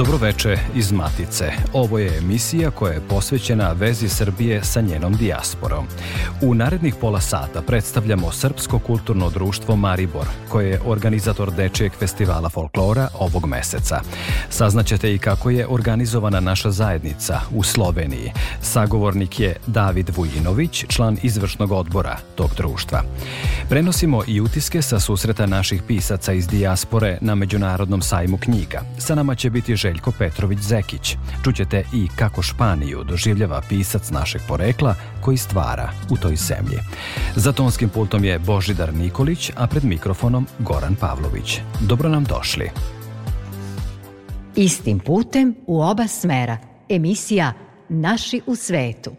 Dobroveče iz Matice. Ovo je emisija koja je posvećena vezi Srbije sa njenom dijasporom. U narednih pola sata predstavljamo Srpsko kulturno društvo Maribor, koje je organizator Dečijeg festivala folklora ovog meseca. Saznaćete i kako je organizovana naša zajednica u Sloveniji. Sagovornik je David Vujinović, član izvršnog odbora tog društva. Prenosimo i utiske sa susreta naših pisaca iz dijaspore na Međunarodnom sajmu knjiga. Sa nama će biti žel Željko Petrović Zekić. Čućete i kako Španiju doživljava pisac našeg porekla koji stvara u toj zemlji. Za tonskim pultom je Božidar Nikolić, a pred mikrofonom Goran Pavlović. Dobro nam došli. Istim putem u oba smera. Emisija Naši u svetu.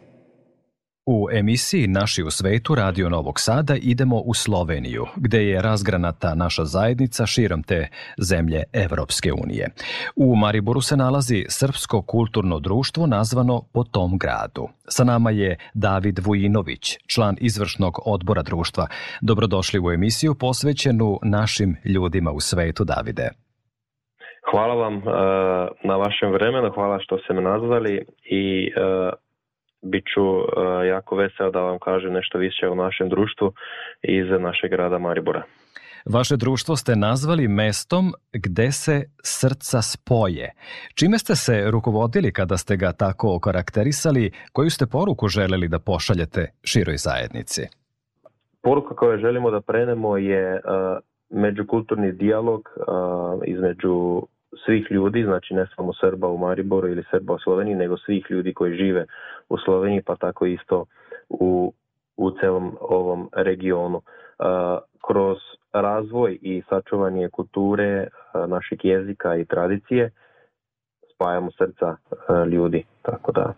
U emisiji Naši u svetu Radio Novog Sada idemo u Sloveniju, gdje je razgranata naša zajednica širom te zemlje Evropske unije. U Mariboru se nalazi Srpsko kulturno društvo nazvano po tom gradu. Sa nama je David Vujinović, član izvršnog odbora društva. Dobrodošli u emisiju posvećenu našim ljudima u svetu, Davide. Hvala vam eh, na vašem vremenu, hvala što ste me nazvali i eh, bit ću e, jako vesel da vam kažem nešto više o našem društvu iz našeg grada Maribora. Vaše društvo ste nazvali mestom gde se srca spoje. Čime ste se rukovodili kada ste ga tako okarakterisali? Koju ste poruku želeli da pošaljete široj zajednici? Poruka koju želimo da prenemo je e, međukulturni dijalog e, između svih ljudi, znači ne samo Srba u Mariboru ili Srba u Sloveniji, nego svih ljudi koji žive u Sloveniji, pa tako isto u, u celom ovom regionu. Uh, kroz razvoj i sačuvanje kulture, uh, našeg jezika i tradicije, spajamo srca uh, ljudi, tako da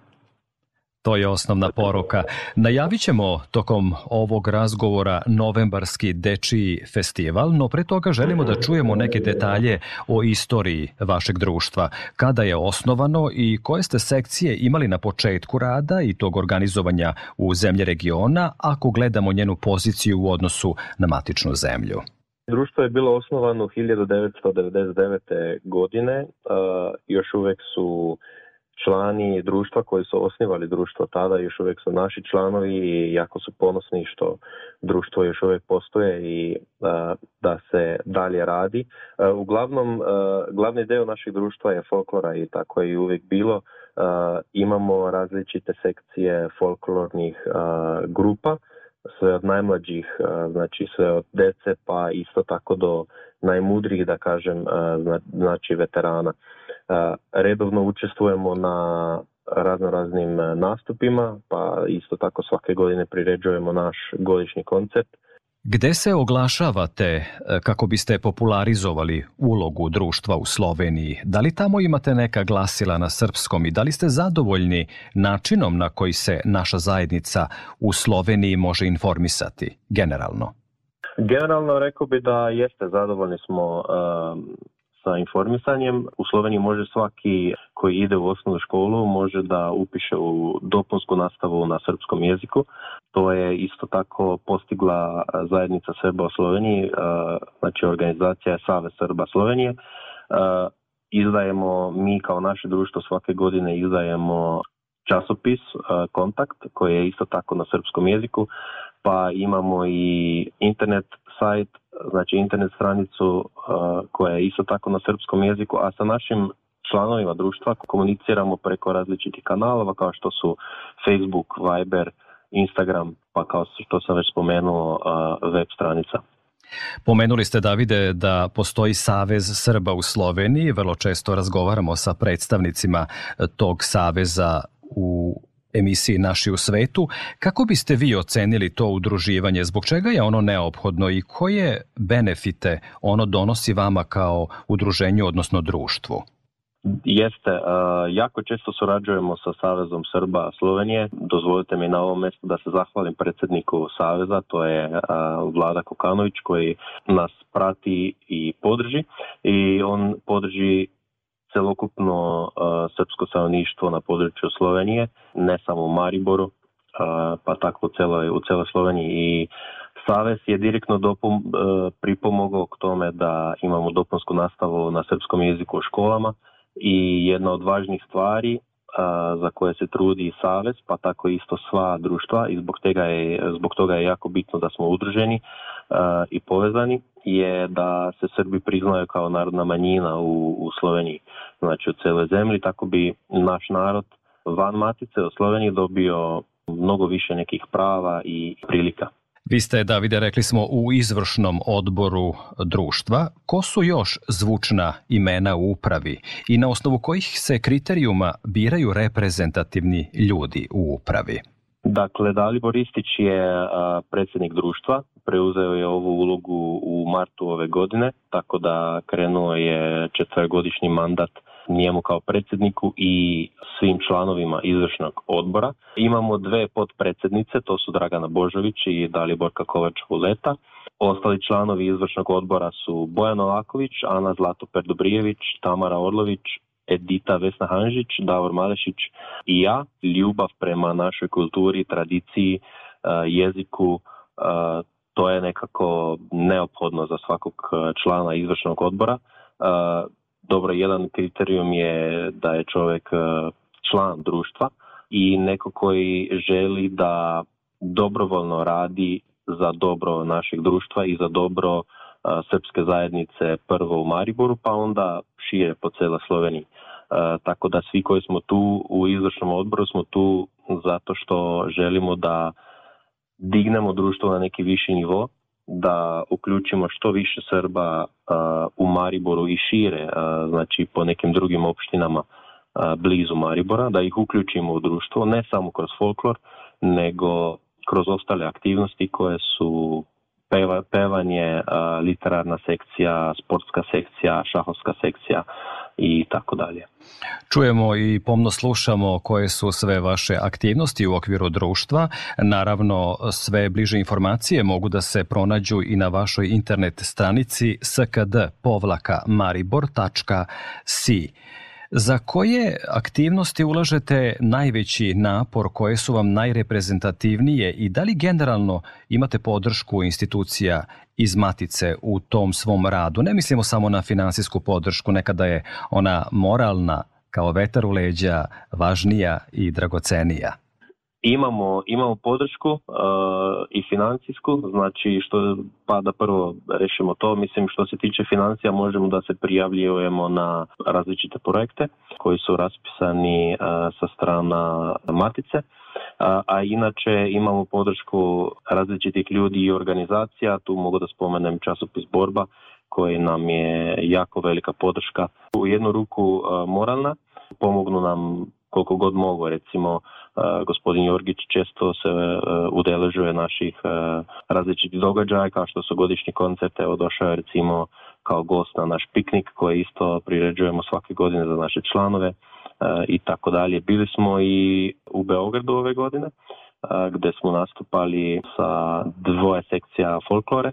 to je osnovna poruka. Najavit ćemo tokom ovog razgovora novembarski dečiji festival, no pre toga želimo da čujemo neke detalje o istoriji vašeg društva. Kada je osnovano i koje ste sekcije imali na početku rada i tog organizovanja u zemlji regiona, ako gledamo njenu poziciju u odnosu na matičnu zemlju? Društvo je bilo osnovano 1999. godine, još uvek su člani društva koji su osnivali društvo tada još uvijek su naši članovi i jako su ponosni što društvo još uvijek postoje i e, da se dalje radi. E, uglavnom, e, glavni deo našeg društva je folklora i tako je i uvijek bilo. Imamo različite sekcije folklornih grupa sve od najmlađih, znači sve od dece pa isto tako do najmudrijih da kažem, znači veterana. Redovno učestvujemo na razno raznim nastupima, pa isto tako svake godine priređujemo naš godišnji koncert Gde se oglašavate e, kako biste popularizovali ulogu društva u Sloveniji? Da li tamo imate neka glasila na srpskom i da li ste zadovoljni načinom na koji se naša zajednica u Sloveniji može informisati generalno? Generalno rekao bi da jeste zadovoljni smo e, sa informisanjem. U Sloveniji može svaki koji ide u osnovnu školu može da upiše u dopunsku nastavu na srpskom jeziku. To je isto tako postigla zajednica Srba u Sloveniji, znači organizacija Save Srba Slovenije. Izdajemo, mi kao naše društvo svake godine izdajemo časopis Kontakt koji je isto tako na srpskom jeziku, pa imamo i internet sajt znači internet stranicu uh, koja je isto tako na srpskom jeziku, a sa našim članovima društva komuniciramo preko različitih kanalova kao što su Facebook, Viber, Instagram, pa kao što sam već spomenuo uh, web stranica. Pomenuli ste Davide da postoji Savez Srba u Sloveniji, vrlo često razgovaramo sa predstavnicima tog saveza u emisiji Naši u svetu. Kako biste vi ocenili to udruživanje? Zbog čega je ono neophodno i koje benefite ono donosi vama kao udruženju, odnosno društvu? Jeste, e, jako često surađujemo sa Savezom Srba Slovenije. Dozvolite mi na ovom mjestu da se zahvalim predsjedniku Saveza, to je e, Vlada Kokanović koji nas prati i podrži i on podrži celokupno e, srpsko stanovništvo na području Slovenije, ne samo u Mariboru, e, pa tako u celoj, u celoj Sloveniji i Savez je direktno dopom, e, pripomogao k tome da imamo dopunsku nastavu na srpskom jeziku u školama i jedna od važnih stvari za koje se trudi savez, pa tako isto sva društva i zbog, tega je, zbog toga je jako bitno da smo udruženi i povezani, je da se Srbi priznaju kao narodna manjina u Sloveniji znači u cijeloj zemlji, tako bi naš narod van matice u sloveniji dobio mnogo više nekih prava i prilika. Vi ste, Davide, rekli smo u izvršnom odboru društva. Ko su još zvučna imena u upravi i na osnovu kojih se kriterijuma biraju reprezentativni ljudi u upravi? Dakle, Dalibor Istić je predsjednik društva, preuzeo je ovu ulogu u martu ove godine, tako da krenuo je četvrgodišnji mandat njemu kao predsjedniku i svim članovima izvršnog odbora. Imamo dve potpredsjednice, to su Dragana Božović i Daliborka Kovač-Huleta. Ostali članovi izvršnog odbora su Bojan novaković Ana Zlato Perdobrijević, Tamara Orlović, Edita Vesna Hanžić, Davor Malešić i ja. Ljubav prema našoj kulturi, tradiciji, e, jeziku, e, to je nekako neophodno za svakog člana izvršnog odbora e, dobro, jedan kriterijum je da je čovjek e, član društva i neko koji želi da dobrovoljno radi za dobro našeg društva i za dobro e, srpske zajednice prvo u Mariboru pa onda šire po cijela Sloveniji. E, tako da svi koji smo tu u izvršnom odboru smo tu zato što želimo da dignemo društvo na neki viši nivo da uključimo što više Srba uh, u Mariboru i šire, uh, znači po nekim drugim opštinama uh, blizu Maribora, da ih uključimo u društvo, ne samo kroz folklor, nego kroz ostale aktivnosti koje su pevanje, literarna sekcija, sportska sekcija, šahovska sekcija i tako dalje. Čujemo i pomno slušamo koje su sve vaše aktivnosti u okviru društva. Naravno, sve bliže informacije mogu da se pronađu i na vašoj internet stranici skdpovlaka.maribor.si. Za koje aktivnosti ulažete najveći napor, koje su vam najreprezentativnije i da li generalno imate podršku institucija iz Matice u tom svom radu? Ne mislimo samo na financijsku podršku, nekada je ona moralna kao vetar u leđa važnija i dragocenija. Imamo, imamo podršku uh, i financijsku, znači što pa da prvo rešimo to, mislim što se tiče financija možemo da se prijavljujemo na različite projekte koji su raspisani uh, sa strana Matice, a, uh, a inače imamo podršku različitih ljudi i organizacija, tu mogu da spomenem časopis Borba koji nam je jako velika podrška. U jednu ruku moralna, pomognu nam koliko god mogu, recimo E, gospodin Jorgić često se e, udeležuje naših e, različitih događaja kao što su godišnji koncert, evo došao je recimo kao gost na naš piknik koji isto priređujemo svake godine za naše članove i tako dalje. Bili smo i u Beogradu ove godine gdje smo nastupali sa dvoje sekcija folklore.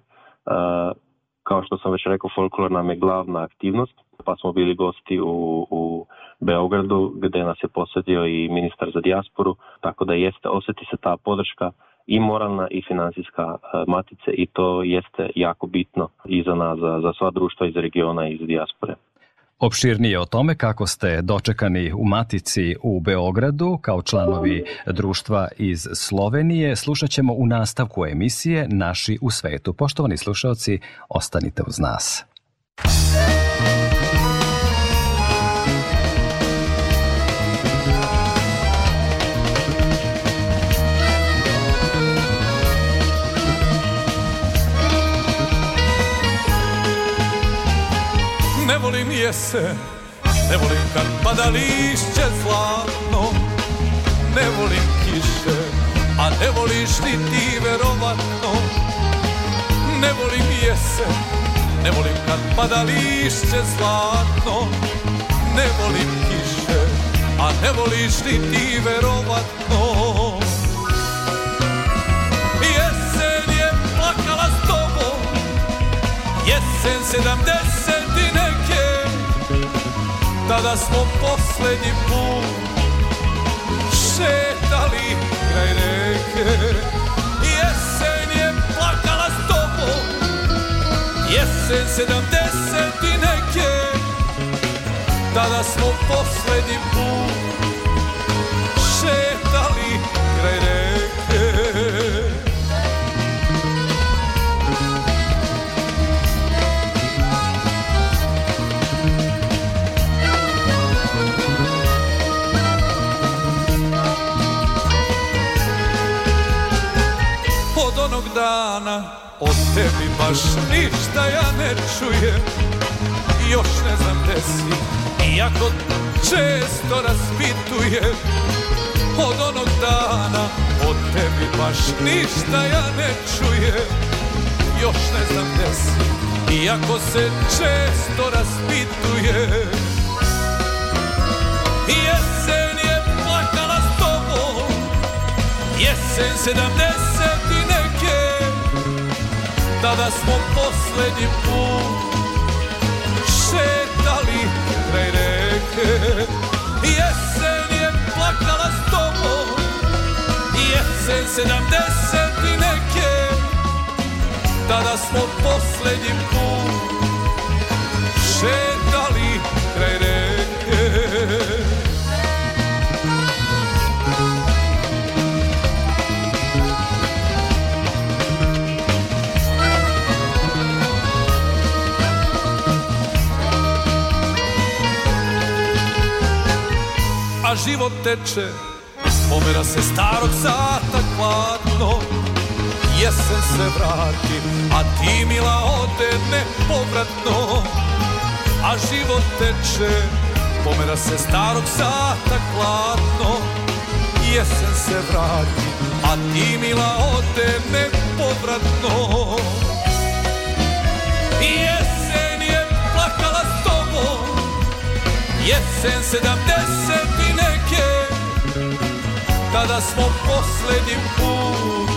Kao što sam već rekao, folklor nam je glavna aktivnost pa smo bili gosti u, u Beogradu gdje nas je posjetio i ministar za dijasporu, tako da jeste, osjeti se ta podrška i moralna i financijska e, matice i to jeste jako bitno i za nas, za, sva društva iz regiona i iz dijaspore. Opširnije o tome kako ste dočekani u Matici u Beogradu kao članovi društva iz Slovenije slušat ćemo u nastavku emisije Naši u svetu. Poštovani slušalci, ostanite uz nas. Ne volim jesen, ne volim kad pada lišće zlatno Ne volim kiše, a ne voliš ni ti verovatno Ne volim jesen, ne volim kad pada lišće zlatno Ne volim kiše, a ne voliš ni ti verovatno Jesen je plakala s tobom Jesen sedamdeset kada smo posljednji put šetali kraj reke Jesen je plakala s tobom Jesen sedamdeset i neke Tada smo posljednji put O tebi baš ništa ja ne čujem Još ne znam gde si Iako često raspitujem Od onog dana O tebi baš ništa ja ne čujem Još ne znam gde si Iako se često raspitujem Jesen je plakala s tobom Jesen sedamdeset Sada smo posljednji put šetali kraj reke Jesen je plakala s tobom Jesen sedamdeset i neke Tada smo posljednji put šetali život teče Pomera se starog sata kladno Jesen se vrati, a ti mila ode nepovratno A život teče, pomera se starog sata kladno Jesen se vrati, a ti mila ode nepovratno jesen sedamdeset i neke Tada smo posljednji put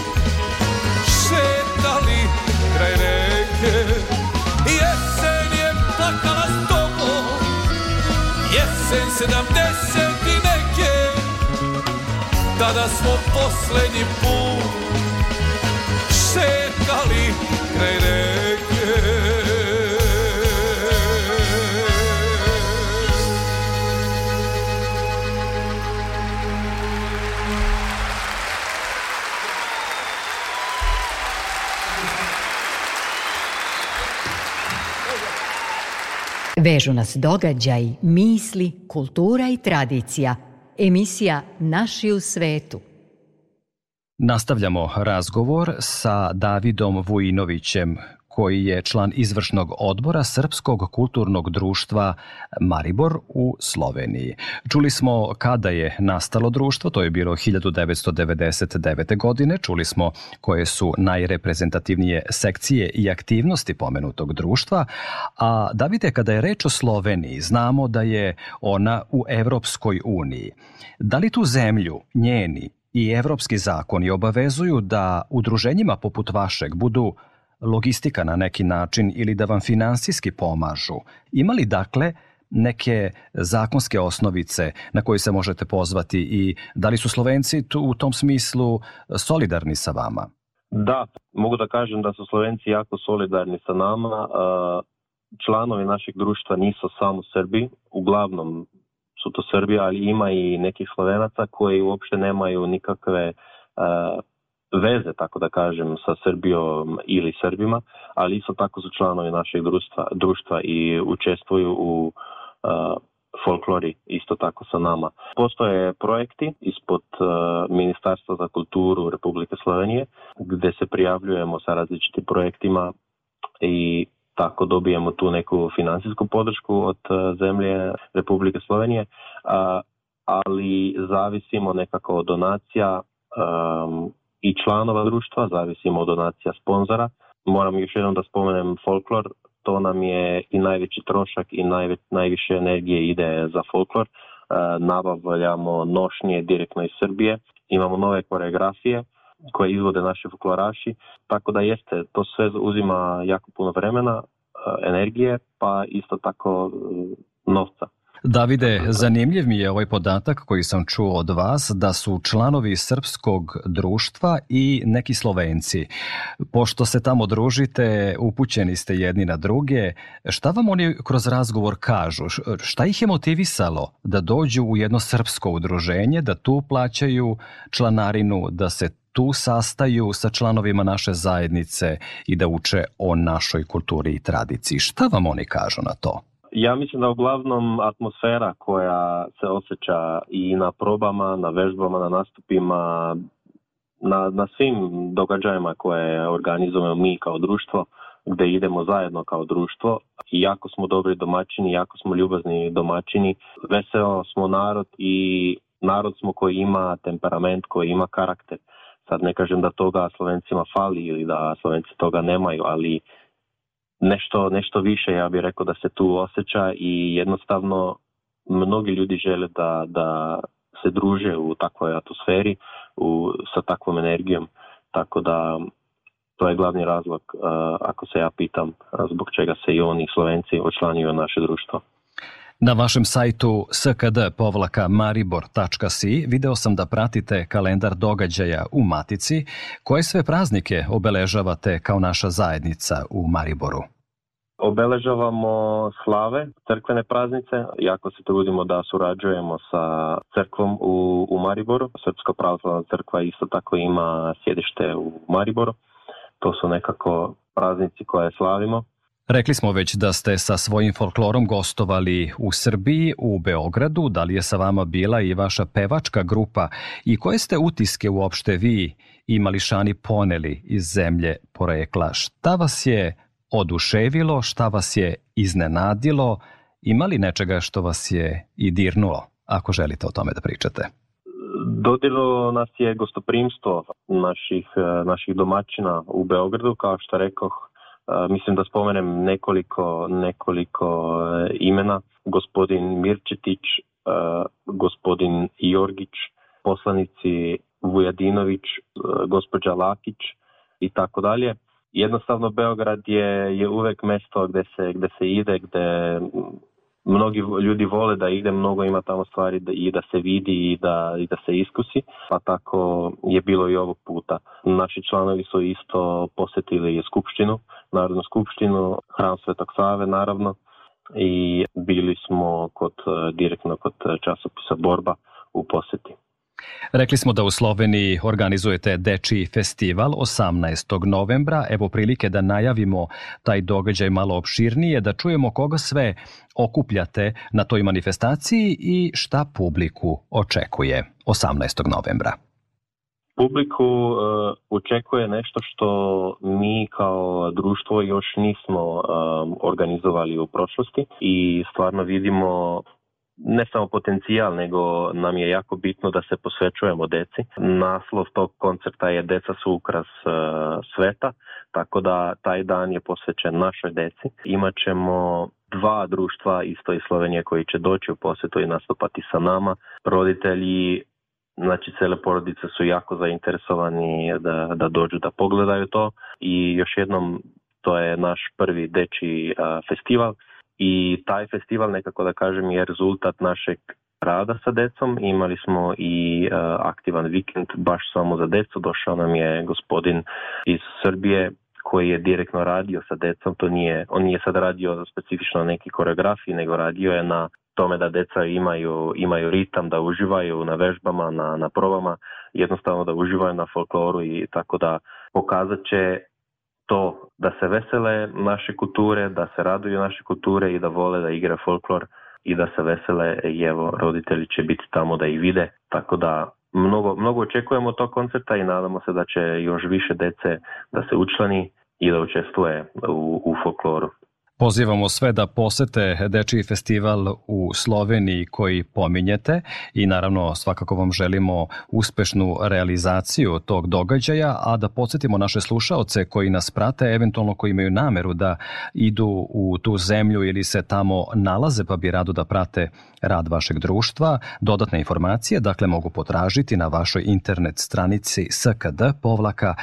šetali kraj reke Jesen je plakala s tobom Jesen sedamdeset i neke Tada smo posljednji put šetali kraj reke Vežu nas događaj, misli, kultura i tradicija. Emisija Naši u svetu. Nastavljamo razgovor sa Davidom Vujinovićem, koji je član izvršnog odbora Srpskog kulturnog društva Maribor u Sloveniji. Čuli smo kada je nastalo društvo, to je bilo 1999. godine, čuli smo koje su najreprezentativnije sekcije i aktivnosti pomenutog društva, a da vidite kada je reč o Sloveniji, znamo da je ona u Evropskoj uniji. Da li tu zemlju, njeni i evropski zakoni obavezuju da udruženjima poput vašeg budu logistika na neki način ili da vam finansijski pomažu. Ima li dakle neke zakonske osnovice na koje se možete pozvati i da li su Slovenci tu, u tom smislu solidarni sa vama? Da, mogu da kažem da su Slovenci jako solidarni sa nama. E, članovi našeg društva nisu samo Srbi, uglavnom su to Srbi, ali ima i nekih Slovenaca koji uopšte nemaju nikakve e, veze, tako da kažem, sa Srbijom ili Srbima, ali isto tako su članovi našeg društva, društva i učestvuju u folklori isto tako sa nama. Postoje projekti ispod Ministarstva za kulturu Republike Slovenije gdje se prijavljujemo sa različitim projektima i tako dobijemo tu neku financijsku podršku od zemlje Republike Slovenije, ali zavisimo nekako od donacija i članova društva, zavisimo od donacija sponzora. Moram još jednom da spomenem folklor, to nam je i najveći trošak i najviše energije ide za folklor. E, nabavljamo nošnje direktno iz Srbije, imamo nove koreografije koje izvode naši folkloraši, tako da jeste, to sve uzima jako puno vremena, e, energije, pa isto tako e, novca. Davide, zanimljiv mi je ovaj podatak koji sam čuo od vas da su članovi srpskog društva i neki Slovenci. Pošto se tamo družite, upućeni ste jedni na druge, šta vam oni kroz razgovor kažu? Šta ih je motivisalo da dođu u jedno srpsko udruženje, da tu plaćaju članarinu, da se tu sastaju sa članovima naše zajednice i da uče o našoj kulturi i tradiciji. Šta vam oni kažu na to? Ja mislim da uglavnom atmosfera koja se osjeća i na probama, na vežbama, na nastupima, na, na svim događajima koje organizujemo mi kao društvo, gdje idemo zajedno kao društvo. I jako smo dobri domaćini, jako smo ljubazni domaćini, veseo smo narod i narod smo koji ima temperament, koji ima karakter. Sad ne kažem da toga Slovencima fali ili da Slovenci toga nemaju, ali nešto, nešto više, ja bih rekao da se tu osjeća i jednostavno mnogi ljudi žele da, da se druže u takvoj atmosferi u, sa takvom energijom, tako da to je glavni razlog ako se ja pitam zbog čega se i oni Slovenci očlanjuju naše društvo. Na vašem sajtu skd-maribor.si video sam da pratite kalendar događaja u Matici. Koje sve praznike obeležavate kao naša zajednica u Mariboru? Obeležavamo slave, crkvene praznice, jako se trudimo da surađujemo sa crkvom u, u Mariboru. Srpska pravoslavna crkva isto tako ima sjedište u Mariboru. To su nekako praznici koje slavimo. Rekli smo već da ste sa svojim folklorom gostovali u Srbiji, u Beogradu. Da li je sa vama bila i vaša pevačka grupa? I koje ste utiske uopšte vi i mališani poneli iz zemlje porekla? Šta vas je oduševilo, šta vas je iznenadilo, ima li nečega što vas je i dirnulo, ako želite o tome da pričate? Dodilo nas je gostoprimstvo naših, e, naših domaćina u Beogradu, kao što rekoh, e, mislim da spomenem nekoliko, nekoliko e, imena, gospodin Mirčetić, gospodin Jorgić, poslanici Vujadinović, gospođa Lakić i tako dalje jednostavno Beograd je, je uvek mesto gde se, gde se ide, gde mnogi ljudi vole da ide, mnogo ima tamo stvari da, i da se vidi i da, i da se iskusi, pa tako je bilo i ovog puta. Naši članovi su isto posjetili Skupštinu, Narodnu skupštinu, Hram Svetog Save naravno i bili smo kod, eh, direktno kod eh, časopisa Borba u posjeti. Rekli smo da u Sloveniji organizujete Deči festival 18. novembra. Evo prilike da najavimo taj događaj malo opširnije, da čujemo koga sve okupljate na toj manifestaciji i šta publiku očekuje 18. novembra. Publiku uh, očekuje nešto što mi kao društvo još nismo eh, organizovali u prošlosti i stvarno vidimo ne samo potencijal, nego nam je jako bitno da se posvećujemo deci. Naslov tog koncerta je Deca su ukras e, sveta, tako da taj dan je posvećen našoj deci. Imaćemo dva društva isto iz Slovenije koji će doći u posjetu i nastupati sa nama. Roditelji Znači, cele porodice su jako zainteresovani da, da dođu da pogledaju to i još jednom to je naš prvi deči e, festival i taj festival nekako da kažem je rezultat našeg rada sa decom. Imali smo i e, aktivan vikend baš samo za decu. Došao nam je gospodin iz Srbije koji je direktno radio sa decom. To nije, on nije sad radio specifično na neki koreografiji, nego radio je na tome da deca imaju, imaju ritam, da uživaju na vežbama, na, na probama, jednostavno da uživaju na folkloru i tako da pokazat će to da se vesele naše kulture, da se raduju naše kulture i da vole da igra folklor i da se vesele i evo roditelji će biti tamo da ih vide. Tako da mnogo, mnogo očekujemo tog koncerta i nadamo se da će još više dece da se učlani i da učestvuje u folkloru. Pozivamo sve da posete Dečiji festival u Sloveniji koji pominjete i naravno svakako vam želimo uspešnu realizaciju tog događaja, a da podsjetimo naše slušaoce koji nas prate, eventualno koji imaju nameru da idu u tu zemlju ili se tamo nalaze pa bi rado da prate rad vašeg društva. Dodatne informacije dakle mogu potražiti na vašoj internet stranici skd povlaka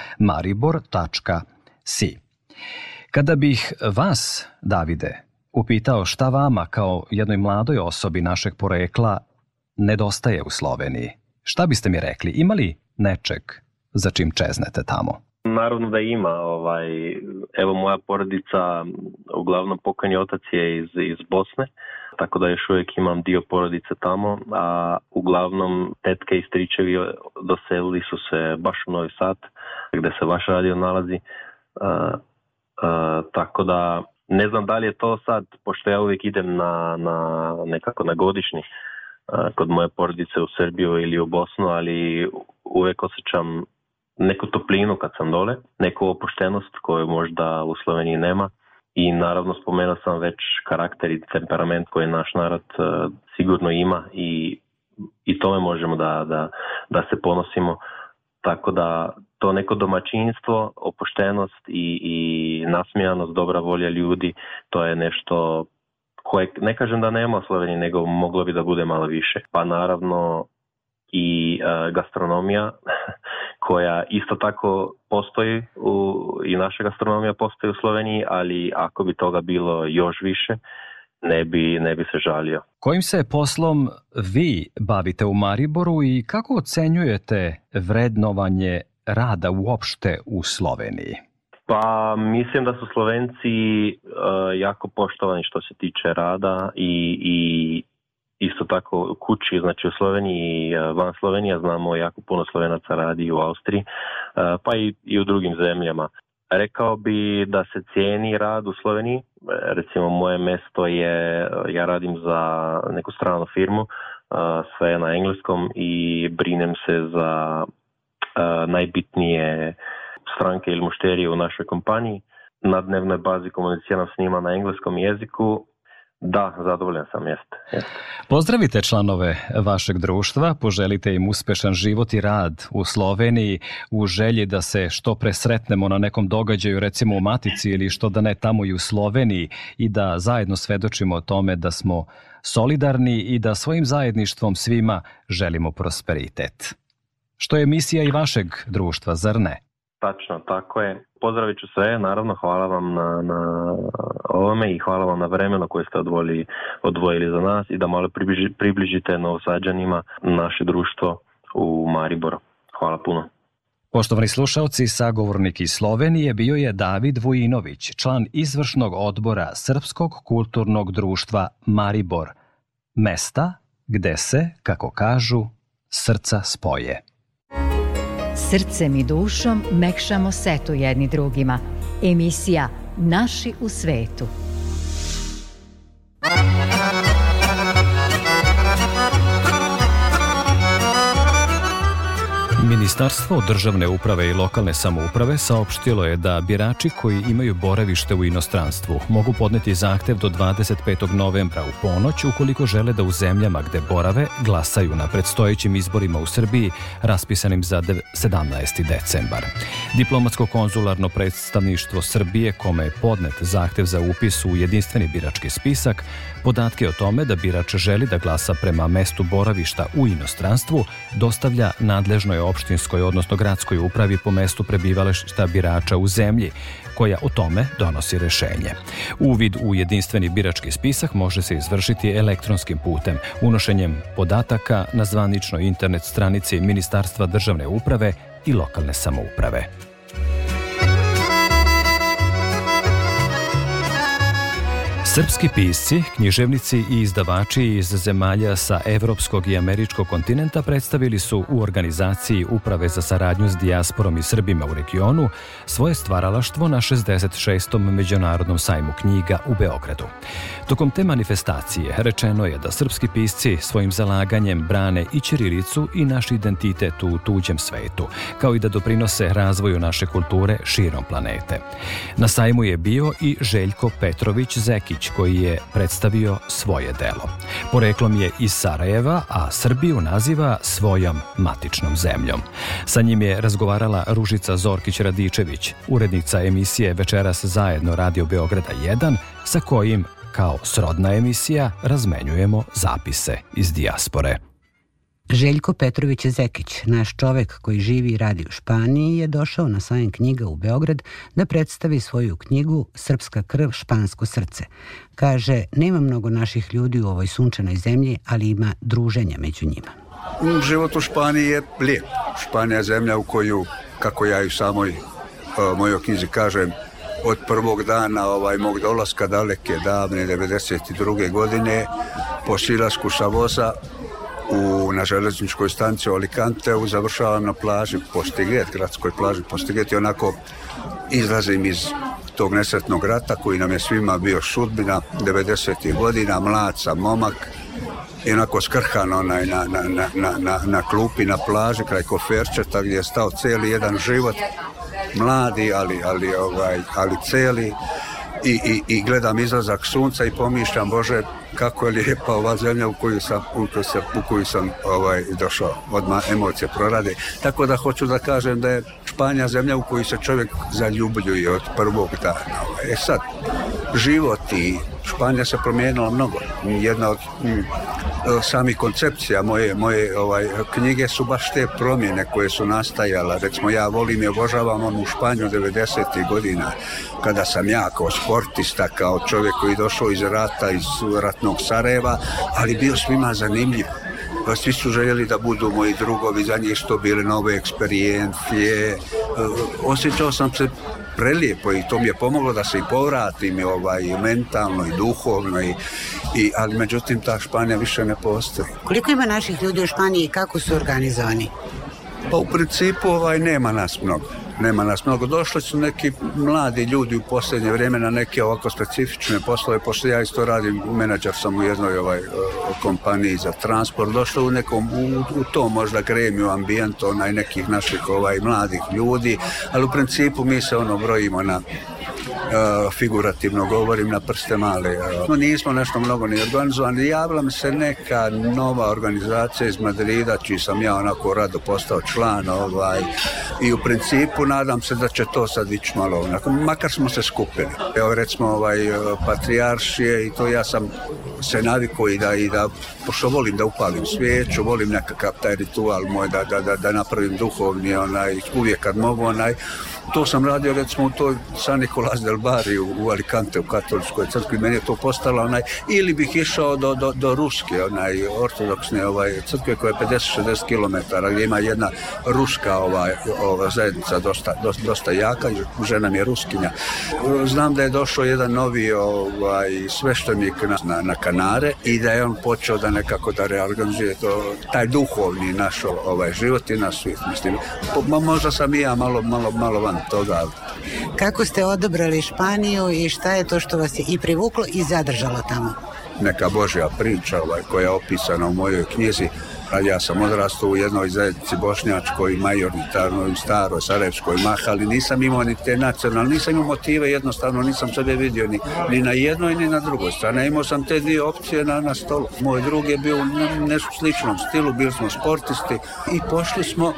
kada bih vas, Davide, upitao šta vama kao jednoj mladoj osobi našeg porekla nedostaje u Sloveniji, šta biste mi rekli? Imali li nečeg za čim čeznete tamo? Naravno da ima. Ovaj, evo moja porodica, uglavnom pokojni otac je iz, iz Bosne, tako da još uvijek imam dio porodice tamo, a uglavnom tetke i stričevi doselili su se baš u Novi Sad, gdje se vaš radio nalazi tako da ne znam da li je to sad, pošto ja uvijek idem na, na nekako na godišnji e, kod moje porodice u Srbiju ili u Bosnu, ali uvijek osjećam neku toplinu kad sam dole, neku opuštenost koju možda u Sloveniji nema. I naravno spomenuo sam već karakter i temperament koji naš narod e, sigurno ima i, i tome možemo da, da, da se ponosimo. Tako da to neko domaćinstvo, opuštenost i, i nasmijanost, dobra volja ljudi, to je nešto koje ne kažem da nema u Sloveniji, nego moglo bi da bude malo više. Pa naravno i e, gastronomija koja isto tako postoji u, i naša gastronomija postoji u Sloveniji, ali ako bi toga bilo još više, ne bi, se žalio. Kojim se poslom vi bavite u Mariboru i kako ocenjujete vrednovanje rada uopšte u Sloveniji? Pa mislim da su Slovenci e, jako poštovani što se tiče rada i, i isto tako kući, znači u Sloveniji, e, van Slovenija znamo jako puno Slovenaca radi u Austriji, e, pa i u drugim zemljama. Rekao bi da se cijeni rad u Sloveniji. E, recimo moje mesto je, e, ja radim za neku stranu firmu, e, sve je na engleskom i brinem se za najbitnije stranke ili mušterije u našoj kompaniji. Na dnevnoj bazi komuniciram s njima na engleskom jeziku da, zadovoljan sam, jeste. Pozdravite članove vašeg društva, poželite im uspešan život i rad u Sloveniji u želji da se što presretnemo na nekom događaju, recimo u Matici ili što da ne tamo i u Sloveniji i da zajedno svedočimo o tome da smo solidarni i da svojim zajedništvom svima želimo prosperitet. Što je misija i vašeg društva, zar ne? Tačno, tako je. Pozdravit ću sve, naravno hvala vam na, na ovome i hvala vam na vremenu koje ste odvojili, odvojili za nas i da malo približi, približite novosađanima naše društvo u Mariboru. Hvala puno. Poštovani slušalci, sagovornik iz Slovenije bio je David Vujinović, član izvršnog odbora Srpskog kulturnog društva Maribor, mesta gde se, kako kažu, srca spoje. Srcem i dušom mekšamo setu jedni drugima. Emisija Naši u svetu. Ministarstvo državne uprave i lokalne samouprave saopštilo je da birači koji imaju boravište u inostranstvu mogu podneti zahtev do 25. novembra u ponoć ukoliko žele da u zemljama gde borave glasaju na predstojećim izborima u Srbiji raspisanim za 17. decembar. Diplomatsko konzularno predstavništvo Srbije kome je podnet zahtev za upis u jedinstveni birački spisak podatke o tome da birač želi da glasa prema mestu boravišta u inostranstvu dostavlja nadležnoj opštini opštinskoj, odnosno gradskoj upravi po mestu prebivališta birača u zemlji, koja o tome donosi rešenje. Uvid u jedinstveni birački spisak može se izvršiti elektronskim putem, unošenjem podataka na zvaničnoj internet stranici Ministarstva državne uprave i lokalne samouprave. Srpski pisci, književnici i izdavači iz zemalja sa evropskog i američkog kontinenta predstavili su u organizaciji Uprave za saradnju s dijasporom i Srbima u regionu svoje stvaralaštvo na 66. međunarodnom sajmu knjiga u Beogradu. Tokom te manifestacije rečeno je da srpski pisci svojim zalaganjem brane i ćirilicu i naš identitet u tuđem svetu, kao i da doprinose razvoju naše kulture širom planete. Na sajmu je bio i Željko Petrović Zekić, koji je predstavio svoje delo. Poreklom je iz Sarajeva, a Srbiju naziva svojom matičnom zemljom. Sa njim je razgovarala Ružica Zorkić-Radičević, urednica emisije Večeras zajedno Radio Beograda 1, sa kojim kao srodna emisija razmenjujemo zapise iz dijaspore. Željko Petrović Zekić, naš čovek koji živi i radi u Španiji, je došao na sajem knjiga u Beograd da predstavi svoju knjigu Srpska krv, špansko srce. Kaže, nema mnogo naših ljudi u ovoj sunčanoj zemlji, ali ima druženja među njima. Život u Španiji je lijep. Španija je zemlja u koju, kako ja i u samoj e, mojoj knjizi kažem, od prvog dana ovaj, mog dolaska daleke davne 92. godine po silasku sa u, na železničkoj stanci u Alicanteu, završavam na plaži Postiget, gradskoj plaži Postiget i onako izlazim iz tog nesretnog rata koji nam je svima bio sudbina 90. godina, mlad sam momak i onako skrhan onaj na, na, na, na, klupi, na plaži kraj koferčeta gdje je stao cijeli jedan život mladi, ali, ali, ovaj, ali cijeli i, i, i gledam izlazak sunca i pomišljam Bože kako je lijepa ova zemlja u koju sam, u koju sam, u sam ovaj, došao. Odmah emocije prorade. Tako da hoću da kažem da je Španja zemlja u koju se čovjek zaljubljuje od prvog dana. Ovaj. E sad, život i Španija se promijenila mnogo. Jedna od mm, e, samih koncepcija moje, moje ovaj, knjige su baš te promjene koje su nastajala. Recimo ja volim i obožavam onu Španju 90. godina kada sam ja kao sportista, kao čovjek koji došao iz rata, iz ratnog Sarajeva, ali bio svima zanimljiv pa svi su željeli da budu moji drugovi, za njih što bile nove eksperijencije. E, osjećao sam se prelijepo i to mi je pomoglo da se i povratim i ovaj, mentalno i duhovno i, ali međutim ta Španija više ne postoji. Koliko ima naših ljudi u Španiji i kako su organizovani? Pa u principu ovaj, nema nas mnogo nema nas mnogo. Došli su neki mladi ljudi u posljednje vrijeme na neke ovako specifične poslove, pošto ja isto radim, menadžer sam u jednoj ovaj, e, kompaniji za transport, došlo u nekom, u, to možda gremiju ambijent, onaj nekih naših ovaj, mladih ljudi, ali u principu mi se ono brojimo na E, figurativno govorim na prste male. No nismo nešto mnogo ni organizovani. Javila mi se neka nova organizacija iz Madrida, čiji sam ja onako rado postao član ovaj, i u principu nadam se da će to sad ići malo onako. Makar smo se skupili. Evo recimo ovaj patrijaršije i to ja sam se navikao i da, i da pošto volim da upalim svijeću, volim nekakav taj ritual moj da, da, da, da napravim duhovni onaj, uvijek kad mogu onaj, to sam radio recimo u toj San Nicolas del Bari u, u Alicante u katoličkoj crkvi, meni je to postalo onaj, ili bih išao do, do, do ruske, onaj ortodoksne ovaj, crkve koja je 50-60 km, gdje ima jedna ruska ovaj, ova zajednica dosta, dosta, dosta jaka, žena mi je ruskinja. Znam da je došao jedan novi ovaj, sveštenik na, na Kanare i da je on počeo da nekako da reorganizuje to, taj duhovni naš ovaj, život i naš svih Mislim, možda sam i ja malo, malo, malo van toga. Kako ste odobrali Španiju i šta je to što vas je i privuklo i zadržalo tamo? Neka Božja priča ovaj, koja je opisana u mojoj knjizi, ali ja sam odrastao u jednoj zajednici bošnjačkoj, majoritarnoj, staroj, sarajevskoj mahali, nisam imao ni te nacionalne, nisam imao motive, jednostavno nisam sebe vidio ni, ni na jednoj ni na drugoj strani, imao sam te dvije opcije na, na stolu. Moj drug je bio u nešto sličnom stilu, bili smo sportisti i pošli smo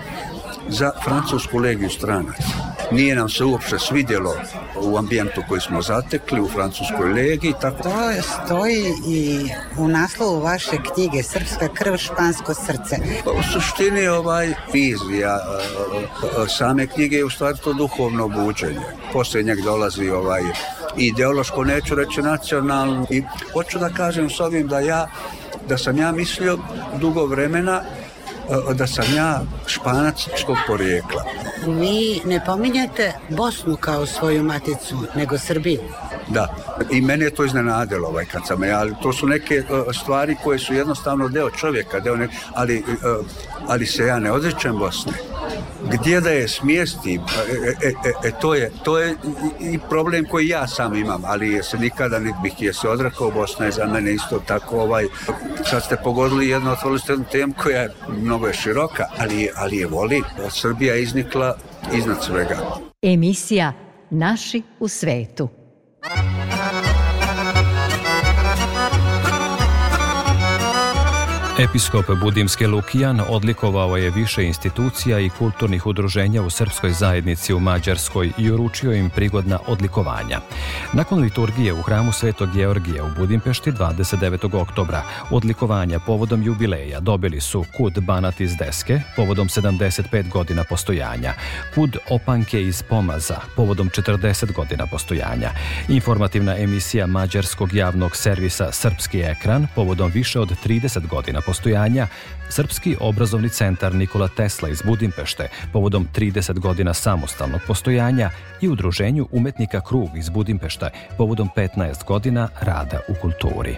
za francusku legiju stranaca. Nije nam se uopće svidjelo u ambijentu koji smo zatekli u francuskoj legiji. Tako... To stoji i u naslovu vaše knjige Srpska krv, špansko srce. Pa u suštini ovaj vizija e, e, e, same knjige je u stvari to duhovno buđenje. Poslije dolazi ovaj ideološko, neću reći nacionalno. I hoću da kažem s ovim da ja, da sam ja mislio dugo vremena E, da sam ja španac porijekla. Vi ne pominjate Bosnu kao svoju maticu, nego Srbiju. Da, i mene je to iznenadilo ovaj, kad sam ja, to su neke e, stvari koje su jednostavno deo čovjeka, deo ali, e, ali se ja ne odrećem Bosne gdje da je smjesti, pa, e, e, e, to, je, to je i problem koji ja sam imam, ali se nikada ne bih je se odrekao, Bosna je za mene isto tako ovaj, sad ste pogodili jednu, otvorili temu koja je mnogo je široka, ali, ali je voli, Srbija je iznikla iznad svega. Emisija Naši u svetu. Episkop Budimske Lukijan odlikovao je više institucija i kulturnih udruženja u srpskoj zajednici u Mađarskoj i uručio im prigodna odlikovanja. Nakon liturgije u hramu Svetog Georgija u Budimpešti 29. oktobra odlikovanja povodom jubileja dobili su kud Banat iz Deske povodom 75 godina postojanja, kud Opanke iz Pomaza povodom 40 godina postojanja, informativna emisija Mađarskog javnog servisa Srpski ekran povodom više od 30 godina postojanja, postojanja Srpski obrazovni centar Nikola Tesla iz Budimpešte povodom 30 godina samostalnog postojanja i udruženju umetnika Krug iz Budimpešta povodom 15 godina rada u kulturi.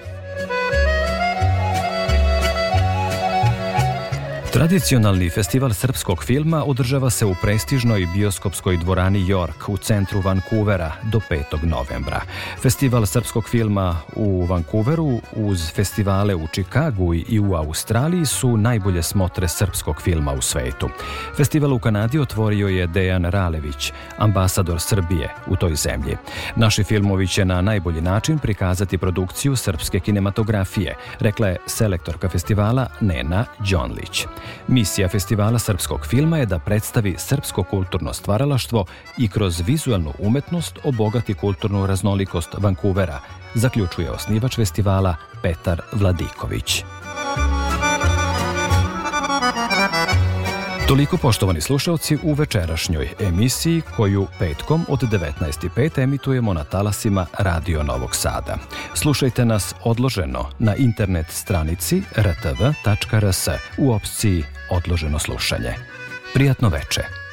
Tradicionalni festival srpskog filma održava se u prestižnoj bioskopskoj dvorani York u centru Vancouvera do 5. novembra. Festival srpskog filma u Vancouveru uz festivale u Čikagu i u Australiji su najbolje smotre srpskog filma u svetu. Festival u Kanadi otvorio je Dejan Ralević, ambasador Srbije u toj zemlji. Naši filmovi će na najbolji način prikazati produkciju srpske kinematografije, rekla je selektorka festivala Nena Đonlić. Misija Festivala srpskog filma je da predstavi srpsko kulturno stvaralaštvo i kroz vizualnu umetnost obogati kulturnu raznolikost Vancouvera, zaključuje osnivač festivala Petar Vladiković. Toliko poštovani slušalci u večerašnjoj emisiji koju petkom od 19.5 emitujemo na talasima Radio Novog Sada. Slušajte nas odloženo na internet stranici rtv.rs u opciji Odloženo slušanje. Prijatno večer.